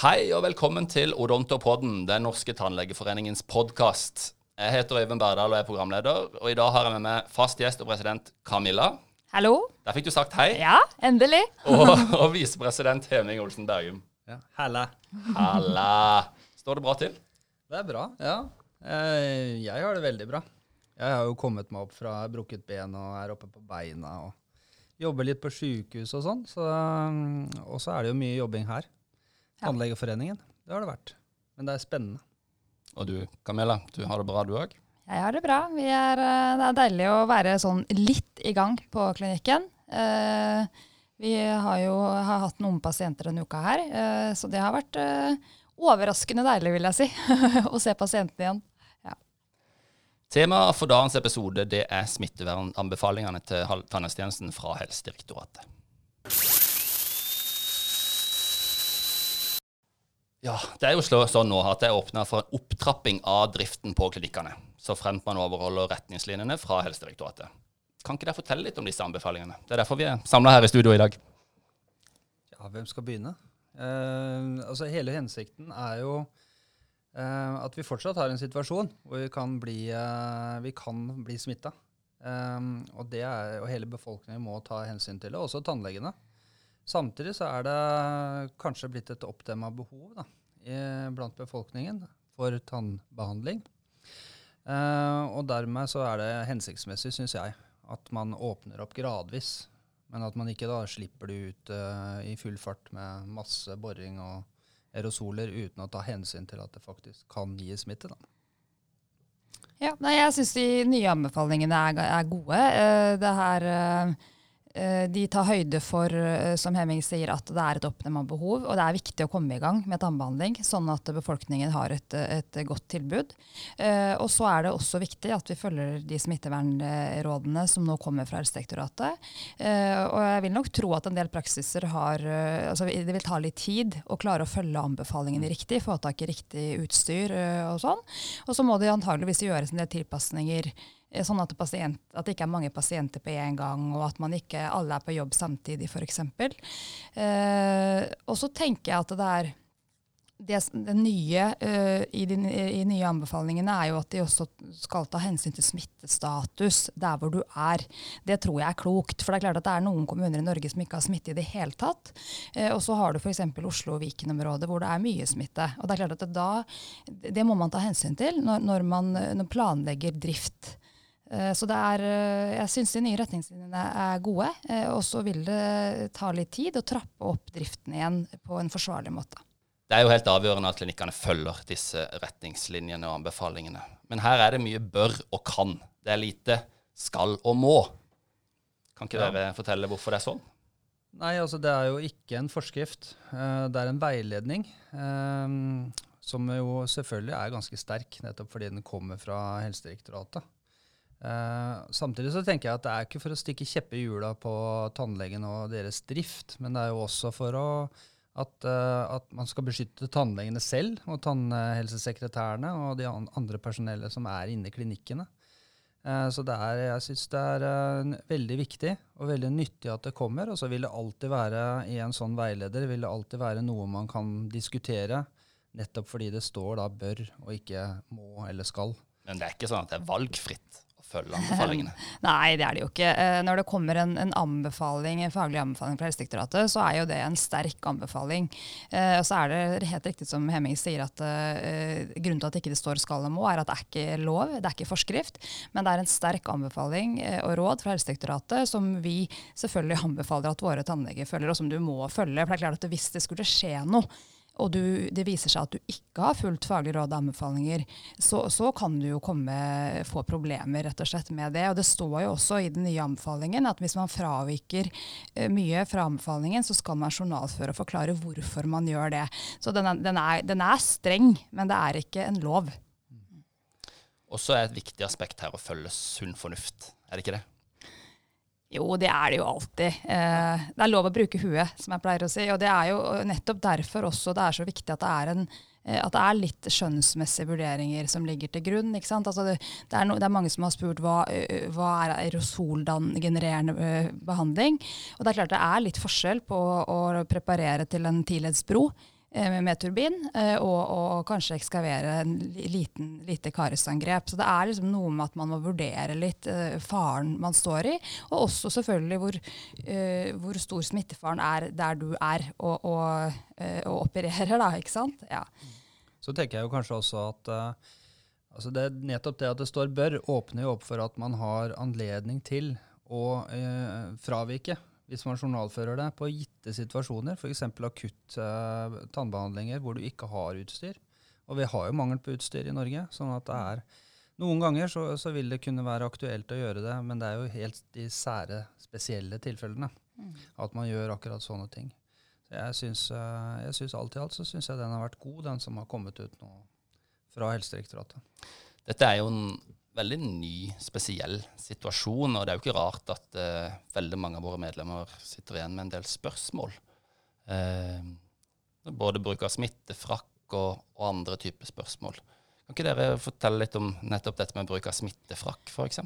Hei og velkommen til Odontopodden, den norske tannlegeforeningens podkast. Jeg heter Øyvind Berdal og er programleder, og i dag har jeg med meg fast gjest og president Camilla. Hallo. Der fikk du sagt hei. Ja, endelig. Og, og visepresident Heming Olsen Bergum. Ja, Halla. Halla. Står det bra til? Det er bra, ja. Eh, Jeg har det veldig bra. Jeg har jo kommet meg opp fra brukket ben og er oppe på beina og jobber litt på sjukehus og sånn. Så, og så er det jo mye jobbing her. Ja. Tannlegeforeningen. Det har det vært. Men det er spennende. Og du Camilla, du har det bra du òg? Jeg har det bra. Vi er, eh, det er deilig å være sånn litt i gang på klinikken. Eh, Vi har jo har hatt noen pasienter denne uka her, eh, så det har vært eh, overraskende deilig, vil jeg si, å se pasientene igjen. Temaet for dagens episode det er smittevernanbefalingene til tannhelsetjenesten fra Helsedirektoratet. Ja, det er jo sånn nå at det er åpna for en opptrapping av driften på klinikkene, så fremt man overholder retningslinjene fra Helsedirektoratet. Kan ikke dere fortelle litt om disse anbefalingene? Det er derfor vi er samla her i studio i dag. Ja, hvem skal begynne? Eh, altså Hele hensikten er jo eh, at vi fortsatt har en situasjon hvor vi kan bli, kan bli smitta. og, det er, og hele befolkningen må ta hensyn til det, også tannlegene. Samtidig så er det kanskje blitt et oppdemma behov da, i, blant befolkningen for tannbehandling. Eh, og dermed så er det hensiktsmessig, syns jeg, at man åpner opp gradvis. Men at man ikke da slipper det ut eh, i full fart med masse boring og aerosoler uten å ta hensyn til at det faktisk kan gi smitte. Da. Ja, nei, jeg syns de nye anbefalingene er, er gode. Uh, Det her, eh, de tar høyde for, eh, som Hemming sier, at det er et oppnevnt behov. Og det er viktig å komme i gang med tannbehandling, sånn at befolkningen har et, et godt tilbud. Eh, Og så er det også viktig at vi følger de smittevernrådene som nå kommer fra Helsedirektoratet. Eh, Og jeg vil nok tro at en del praksiser har eh, altså Det vil ta litt tid å klare å følge anbefalingene riktig, få tak i riktig utstyr eh, og sånn. Og så må det antageligvis gjøres en del tilpasninger, eh, sånn at, pasient, at det ikke er mange pasienter på én gang, og at man ikke alle er på jobb samtidig, f.eks. Eh, og så tenker jeg at det er det, det nye eh, i de i nye anbefalingene er jo at de også skal ta hensyn til smittestatus der hvor du er. Det tror jeg er klokt. For det er klart at det er noen kommuner i Norge som ikke har smitte i det hele tatt. Eh, og så har du f.eks. Oslo og Viken-området hvor det er mye smitte. Og det er klart at det, da, det må man ta hensyn til når, når man når planlegger drift. Eh, Så det er, eh, jeg syns de nye retningslinjene er gode. eh, Og så vil det ta litt tid å trappe opp driften igjen på en forsvarlig måte. Det er jo helt avgjørende at klinikkene følger disse retningslinjene og anbefalingene. Men her er det mye bør og kan. Det er lite skal og må. Kan ikke Ja. dere fortelle hvorfor det er sånn? Nei, altså det er jo ikke en forskrift. Det er en veiledning. Som jo selvfølgelig er ganske sterk, nettopp fordi den kommer fra Helsedirektoratet. Eh, samtidig så tenker jeg at det er ikke for å stikke kjeppe i hjula på tannlegen og deres drift, men det er jo også for å, at, uh, at man skal beskytte tannlegene selv og tannhelsesekretærene og de an- andre personellet som er inne i klinikkene. Uh, Så er, jeg syns det er veldig viktig og veldig nyttig at det kommer. Og så vil det alltid være i en sånn veileder vil det alltid være noe man kan diskutere, nettopp fordi det står da bør og ikke må eller skal. Men det er ikke sånn at det er valgfritt følge anbefalingene. Nei, det er det jo ikke. Eh, Når det kommer en, en anbefaling, en faglig anbefaling fra Helsedirektoratet, så er jo det en sterk anbefaling. Eh, og så er det helt riktig som Hemming sier, at eh, grunnen til at det ikke står skal og må, er at det er ikke lov, det er ikke forskrift. Men det er en sterk anbefaling og råd fra Helsedirektoratet som vi selvfølgelig anbefaler at våre tannleger følger, og som du må følge. For det er klart at hvis det skulle skje noe, og du, det viser seg at du ikke har fulgt faglige råd og anbefalinger, så, så kan du jo komme, få problemer rett og slett med det. Og det står jo også i den nye anbefalingen at hvis man fraviker eh, mye fra anbefalingen, så skal man journalføre og forklare hvorfor man gjør det. Så den er, den er, den er streng, men det er ikke en lov. Og så er et viktig aspekt her å følge sunn fornuft. Er det ikke det? Jo, det er det jo alltid. Eh, det er lov å bruke huet, som jeg pleier å si. Og det er jo nettopp derfor også det er så viktig at det er, en, eh, at det er litt skjønnsmessige vurderinger som ligger til grunn. ikke sant? Altså det, det, er no, det er mange som har spurt hva, eh, hva er aerosolgenererende eh, behandling. Og det er klart det er litt forskjell på å preparere til en tileddsbro med, med turbin, og, og, kanskje ekskavere en liten, lite karesangrep. Så det er liksom noe med at man må vurdere litt faren man står i, og også selvfølgelig hvor, hvor stor smittefaren er der du er og, og, og opererer, da, ikke sant. Ja. Så tenker jeg jo kanskje også at altså det, nettopp det at det står 'bør', åpner jo opp for at man har anledning til å fravike hvis man journalfører det på gitte situasjoner, f.eks. akutt uh, tannbehandlinger hvor du ikke har utstyr. Og vi har jo mangel på utstyr i Norge. sånn at det er Noen ganger så, så vil det kunne være aktuelt å gjøre det, men det er jo helt de sære, spesielle tilfellene mm. at man gjør akkurat sånne ting. Jeg syns, eh, jeg syns alt i alt så syns jeg den har vært god, den som har kommet ut nå fra Helsedirektoratet. Dette er jo en veldig ny, spesiell situasjon, og det er jo ikke rart at uh, veldig mange av våre medlemmer sitter igjen med en del spørsmål. Uh, både bruk av smittefrakk og, og, andre typer spørsmål. Kan ikke dere fortelle litt om nettopp dette med bruk av smittefrakk, f.eks.?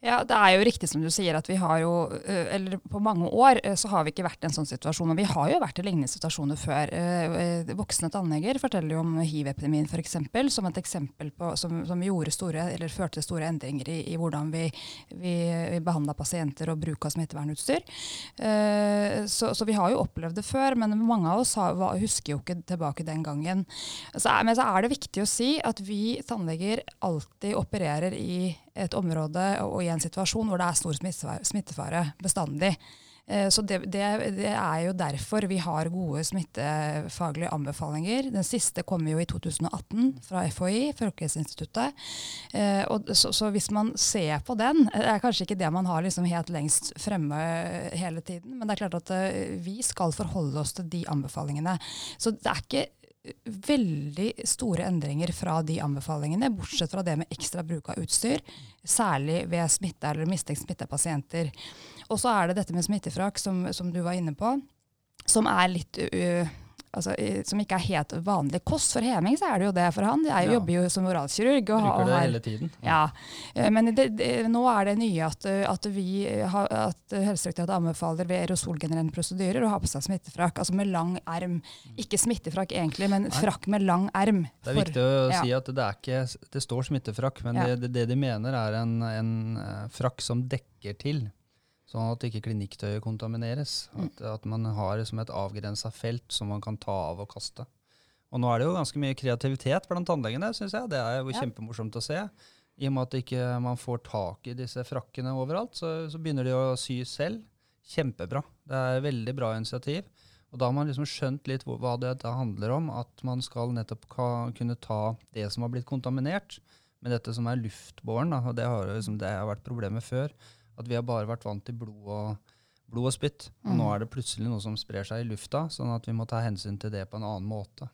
Ja, Det er jo riktig som du sier at vi har jo, eller på mange år så har vi ikke vært i en sånn situasjon. Og vi har jo vært i lignende situasjoner før. Voksne tannleger forteller jo om hiv-epidemien f.eks. som et eksempel på, som, som gjorde store, eller førte til store endringer i, i hvordan vi, vi, vi behandla pasienter og bruk av smittevernutstyr. Så, så, vi har jo opplevd det før, men mange av oss har, husker jo ikke tilbake den gangen. Så, men så er det viktig å si at vi tannleger alltid opererer i et område og i en situasjon hvor det er stor smittefare bestandig. Eh, så det, det, det, er jo derfor vi har gode smittefaglige anbefalinger. Den siste kom jo i 2018 fra FHI, Folkehelseinstituttet. Eh, så, så, hvis man ser på den, det er kanskje ikke det man har liksom helt lengst fremme hele tiden, men det er klart at eh, vi skal forholde oss til de anbefalingene. Så det er ikke veldig store endringer fra de anbefalingene, bortsett fra det med ekstra bruk av utstyr, særlig ved smitte eller mistenkt smittepasienter. Og så er det dette med smittefrakk, som, som, du var inne på, som er litt uh, altså, som ikke er helt vanlig kost. For Heming så er det jo det for han. Jeg ja. jobber jo som oralkirurg. Og, Bruker det hele tiden. Ja. Eh, men det, det, nå er det nye at, at, vi, at Helsedirektoratet anbefaler ved aerosolgenererende prosedyrer å ha på seg smittefrakk. Altså med lang erm. Ikke smittefrakk egentlig, men frakk med lang erm. Det er viktig å ja. si at det, ikke, det står smittefrakk, men ja. det, det, de mener er en, en eh, frakk som dekker til. Sånn at ikke klinikktøyet kontamineres. Mm. At, at, man har liksom et avgrensa felt som man kan ta av og kaste. Og nå er det jo ganske mye kreativitet blant tannlegene, syns jeg. Det er jo ja. kjempemorsomt å se. I og med at ikke man ikke får tak i disse frakkene overalt, så, så, begynner de å sy selv. Kjempebra. Det er et veldig bra initiativ. Og da har man liksom skjønt litt hva det handler om. At man skal nettopp kunne ta det som har blitt kontaminert, med dette som er luftbåren. Og det har, liksom, det har vært problemet før at vi har bare vært vant til blod og, blod og spytt. Og mm. nå er det plutselig noe som sprer seg i lufta, sånn at vi må ta hensyn til det på en annen måte.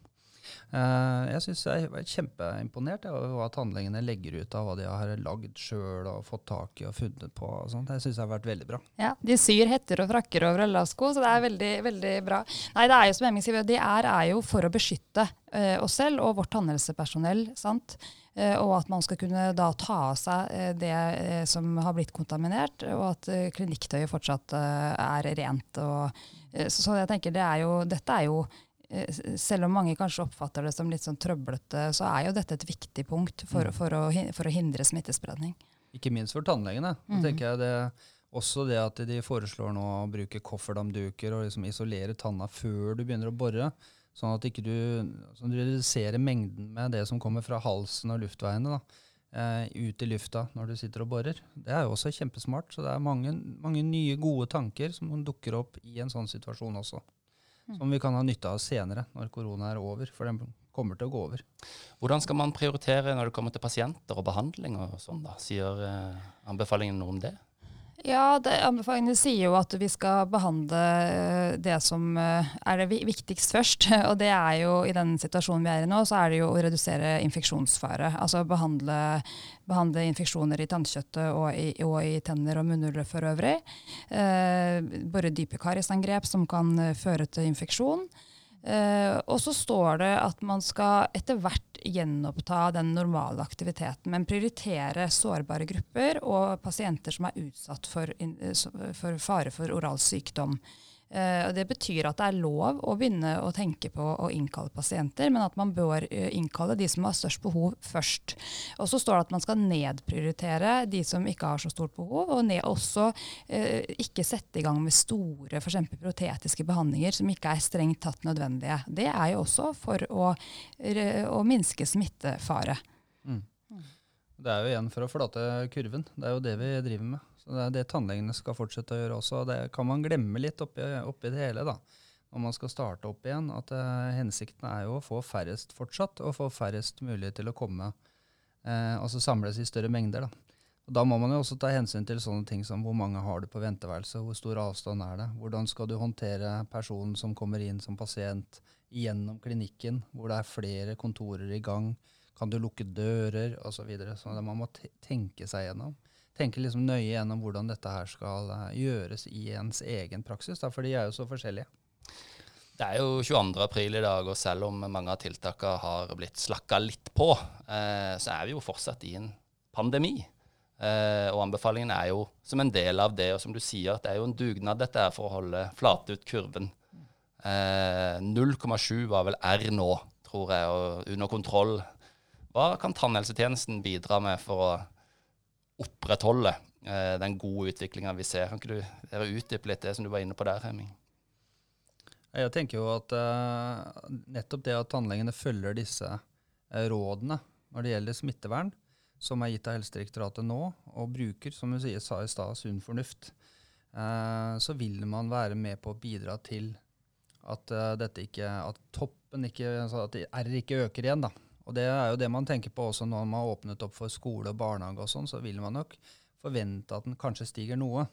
Uh, jeg syns jeg er kjempeimponert over hva tannlegene legger ut av hva de har lagd sjøl og fått tak i og funnet på. og sånt. Jeg syns det har vært veldig bra. Ja, De syr hetter og frakker over lasko, så det er veldig, veldig bra. Nei, det er jo som Emming sier, de er, er jo for å beskytte uh, oss selv og vårt tannhelsepersonell. sant? Eh, og at man skal kunne da ta av seg eh, det eh, som har blitt kontaminert, og at klinikktøyet fortsatt er rent. Og, så jeg tenker det er jo, dette er jo selv om mange kanskje oppfatter det som litt sånn trøblete, så er jo dette et viktig punkt for, mm. for, å, for å, hindre smittespredning. Ikke minst for tannlegene. Mm. tenker jeg det, Også det at de foreslår nå å bruke kofferdamduker og liksom isolere tanna før du begynner å bore. Sånn at ikke du, sånn du reduserer mengden med det som kommer fra halsen og luftveiene, da, eh, ut i lufta når du sitter og borer. Det er jo også kjempesmart. Så det er mange, mange nye, gode tanker som dukker opp i en sånn situasjon også. Mm. Som vi kan ha nytte av senere, når korona er over. For den kommer til å gå over. Hvordan skal man prioritere når det kommer til pasienter og behandling og sånn, da? Sier eh, anbefalingen noe om det? Ja, Anbefalingene sier jo at vi skal behandle eh, det som eh, er det viktigst først. Og det er jo i den situasjonen vi er i nå, så er det jo å redusere infeksjonsfare. Altså behandle, behandle infeksjoner i tannkjøttet og i, og i tenner og munnhuler for øvrig. Eh, bare dype kariesangrep som kan føre til infeksjon. Eh, og så står det at man skal etter hvert gjenoppta den normale aktiviteten, men prioritere sårbare grupper og pasienter som er utsatt for, for fare for oral sykdom. Uh, og Det betyr at det er lov å begynne å tenke på å innkalle pasienter, men at man bør uh, innkalle de som har størst behov først. Og så står det at man skal nedprioritere de som ikke har så stort behov, og ned, også uh, ikke sette i gang med store for protetiske behandlinger som ikke er strengt tatt nødvendige. Det er jo også for å, å minske smittefare. Mm. Det er jo igjen for å flate kurven. Det er jo det vi driver med. Så Det er det tannlegene skal fortsette å gjøre også. Det kan man glemme litt oppi, oppi det hele da, når man skal starte opp igjen. At uh, hensikten er jo å få færrest fortsatt, og få færrest mulig til å komme. Uh, altså samles i større mengder. Da. Og da må man jo også ta hensyn til sånne ting som hvor mange har du på venteværelse, hvor stor avstand er det, hvordan skal du håndtere personen som kommer inn som pasient gjennom klinikken, hvor det er flere kontorer i gang. Kan du lukke dører osv. Så, videre. så man må tenke seg gjennom tenke liksom nøye gjennom hvordan dette her skal uh, gjøres i ens egen praksis, da, for de er jo så forskjellige. Det er jo 22. april i dag, og selv om mange av tiltakene har blitt slakka litt på, eh, så er vi jo fortsatt i en pandemi. Eh, og anbefalingen er jo som en del av det, og som du sier, at det er jo en dugnad dette er for å holde flate ut kurven. Eh, 0,7 var vel R nå, tror jeg, og under kontroll. Hva kan tannhelsetjenesten bidra med for å opprettholde eh, den gode utviklinga vi ser. Kan ikke du dere utdype litt det som du var inne på der, Hemming? Jeg tenker jo at eh, nettopp det at tannlegene følger disse eh, rådene når det gjelder smittevern, som er gitt av Helsedirektoratet nå, og bruker, som du sier, sa i stad, sunn fornuft, uh, så vil man være med på å bidra til at dette ikke, at toppen ikke, altså at R ikke øker igjen. da. Og det er jo det man tenker på også når man har åpnet opp for skole og barnehage og sånn, så vil man nok forvente at den kanskje stiger noe.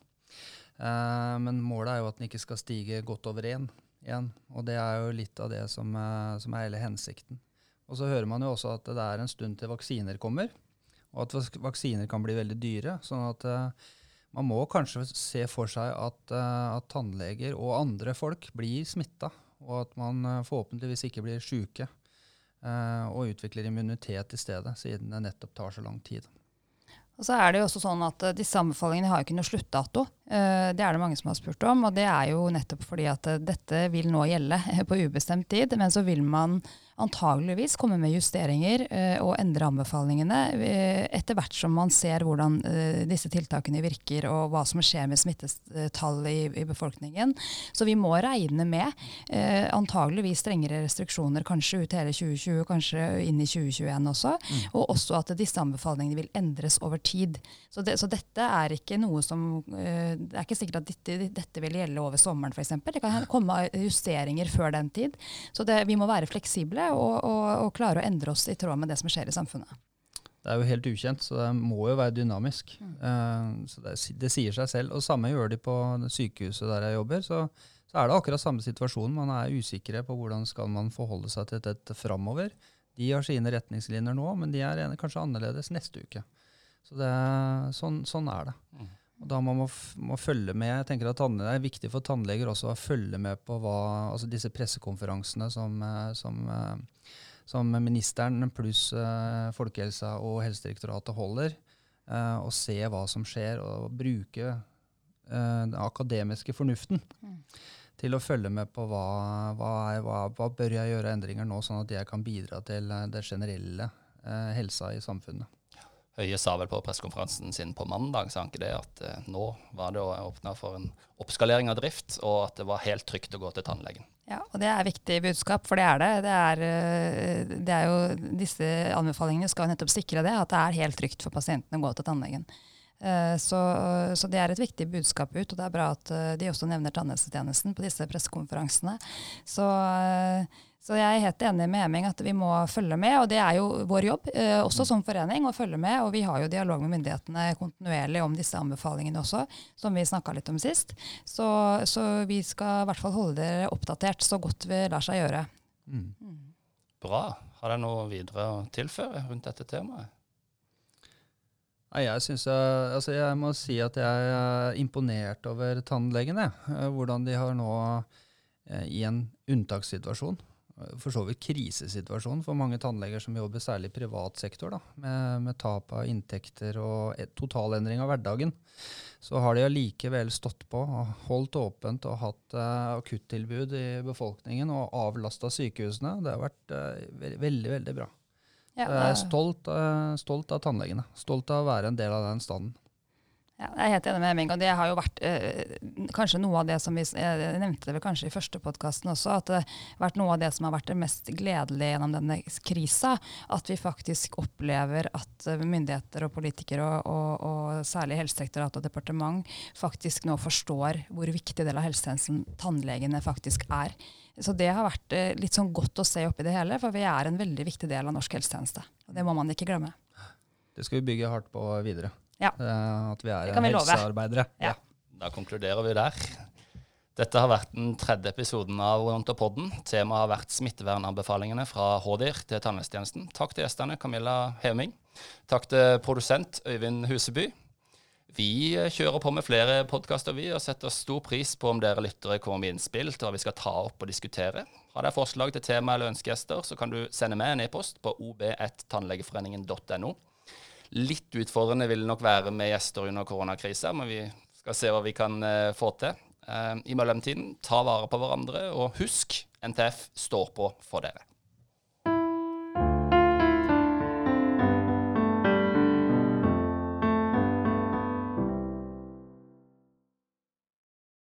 Eh, men målet er jo at den ikke skal stige godt over én igjen. Og det er jo litt av det som, eh, som, er hele hensikten. Og så hører man jo også at det er en stund til vaksiner kommer, og at vaksiner kan bli veldig dyre. sånn at eh, man må kanskje se for seg at, uh, at tannleger og andre folk blir smitta, og at man uh, forhåpentligvis ikke blir sjuke. Eh, og utvikler immunitet i stedet, siden det nettopp tar så lang tid. Og så er det jo også sånn at uh, Disse anbefalingene har jo ikke noe sluttdato. Uh, det er det mange som har spurt om. Og det er jo nettopp fordi at dette vil nå gjelde på ubestemt tid. Men så vil man antageligvis komme med justeringer eh, og endre anbefalingene eh, etter hvert som man ser hvordan eh, disse tiltakene virker og hva som skjer med smittetall i, i befolkningen. Så vi må regne med antageligvis strengere restriksjoner kanskje ut hele 2020, kanskje inn i 2021 også. Mm. Og også at disse anbefalingene vil endres over tid. Så, det, så dette er ikke noe som Det er ikke sikkert at dette, dette vil gjelde over sommeren f.eks. Det kan komme justeringer før den tid. Så det, vi må være fleksible det og, og, og, klare å endre oss i tråd med det som skjer i samfunnet. Det er jo helt ukjent, så det må jo være dynamisk. Mm. Uh, så det, det, sier seg selv. Og samme gjør de på sykehuset der jeg jobber. Så, så, er det akkurat samme situasjon. Man er usikre på hvordan skal man forholde seg til dette framover. De har sine retningslinjer nå, men de er kanskje annerledes neste uke. Så det, sånn, sånn er det. Mm. Og da må man må følge med. Jeg tenker at Det er viktig for tannleger også å følge med på hva, altså disse pressekonferansene som, eh, som, eh, som ministeren pluss uh, Folkehelsa og Helsedirektoratet holder, og se hva som skjer, og bruke den akademiske fornuften mm. til å følge med på hva, hva, er, hva, hva, bør jeg gjøre endringer nå, sånn at jeg kan bidra til det generelle helsa i samfunnet. Høie sa vel på pressekonferansen sin på mandag sa han ikke det, at eh, nå var det åpna for en oppskalering av drift, og at det var helt trygt å gå til tannlegen. Ja, og Det er viktig budskap, for det er det. Det er, eh, det er jo, disse anbefalingene skal nettopp sikre det, at det er helt trygt for pasientene å gå til tannlegen. Eh, så, så, det er et viktig budskap ut, og det er bra at eh, de også nevner tannhelsetjenesten på disse pressekonferansene. Så så jeg er helt enig med Heming at vi må følge med, og det er jo vår jobb, eh, også som forening, å følge med. Og vi har jo dialog med myndighetene kontinuerlig om disse anbefalingene også, som vi snakka litt om sist. Så, så, vi skal i hvert fall holde dere oppdatert så godt vi lar seg gjøre. Mm. Mm. Bra. Har dere noe videre å tilføre rundt dette temaet? Nei, jeg, synes jeg, altså jeg må si at jeg er imponert over tannlegene. Eh, hvordan de har nå, eh, i en unntakssituasjon, for så vidt krisesituasjon for mange tannleger som jobber særlig i privat sektor, da, med, med tap av inntekter og totalendring av hverdagen. Så har de allikevel stått på og holdt åpent og hatt uh, akuttilbud i befolkningen og avlasta sykehusene. Det har vært uh, veldig, veldig, veldig bra. Ja, jeg er stolt, uh, stolt av tannlegene. Stolt av å være en del av den standen. Ja, jeg er helt enig med Hemming. og Det har jo vært eh, kanskje noe av det som vi jeg nevnte det kanskje i første podkasten også, at det har vært noe av det som har vært det mest gledelige gjennom denne krisa. At vi faktisk opplever at myndigheter og politikere, og, og, og særlig Helsedirektoratet og departement, faktisk nå forstår hvor viktig del av helsetjenesten tannlegene faktisk er. Så det har vært eh, litt sånn godt å se oppi det hele, for vi er en veldig viktig del av norsk helsetjeneste. Og det må man ikke glemme. Det skal vi bygge hardt på videre. Ja. Uh, at vi er vi helsearbeidere. Ja. Da konkluderer vi der. Dette har vært den tredje episoden av Odontopodden. Temaet har vært smittevernanbefalingene fra HDIR til tannhelsetjenesten. Takk til gjestene Camilla Heming. Takk til produsent Øyvind Huseby. Vi kjører på med flere podkaster vi, og setter stor pris på om dere lyttere kommer med innspill til hva vi skal ta opp og diskutere. Har dere forslag til tema eller ønskegjester, så kan du sende meg en e-post på ob1tannlegeforeningen.no. Litt utfordrende vil det nok være med gjester under koronakrisa, men vi skal se hva vi kan uh, få til. Uh, I mellomtiden, ta vare på hverandre, og husk, NTF står på for dere.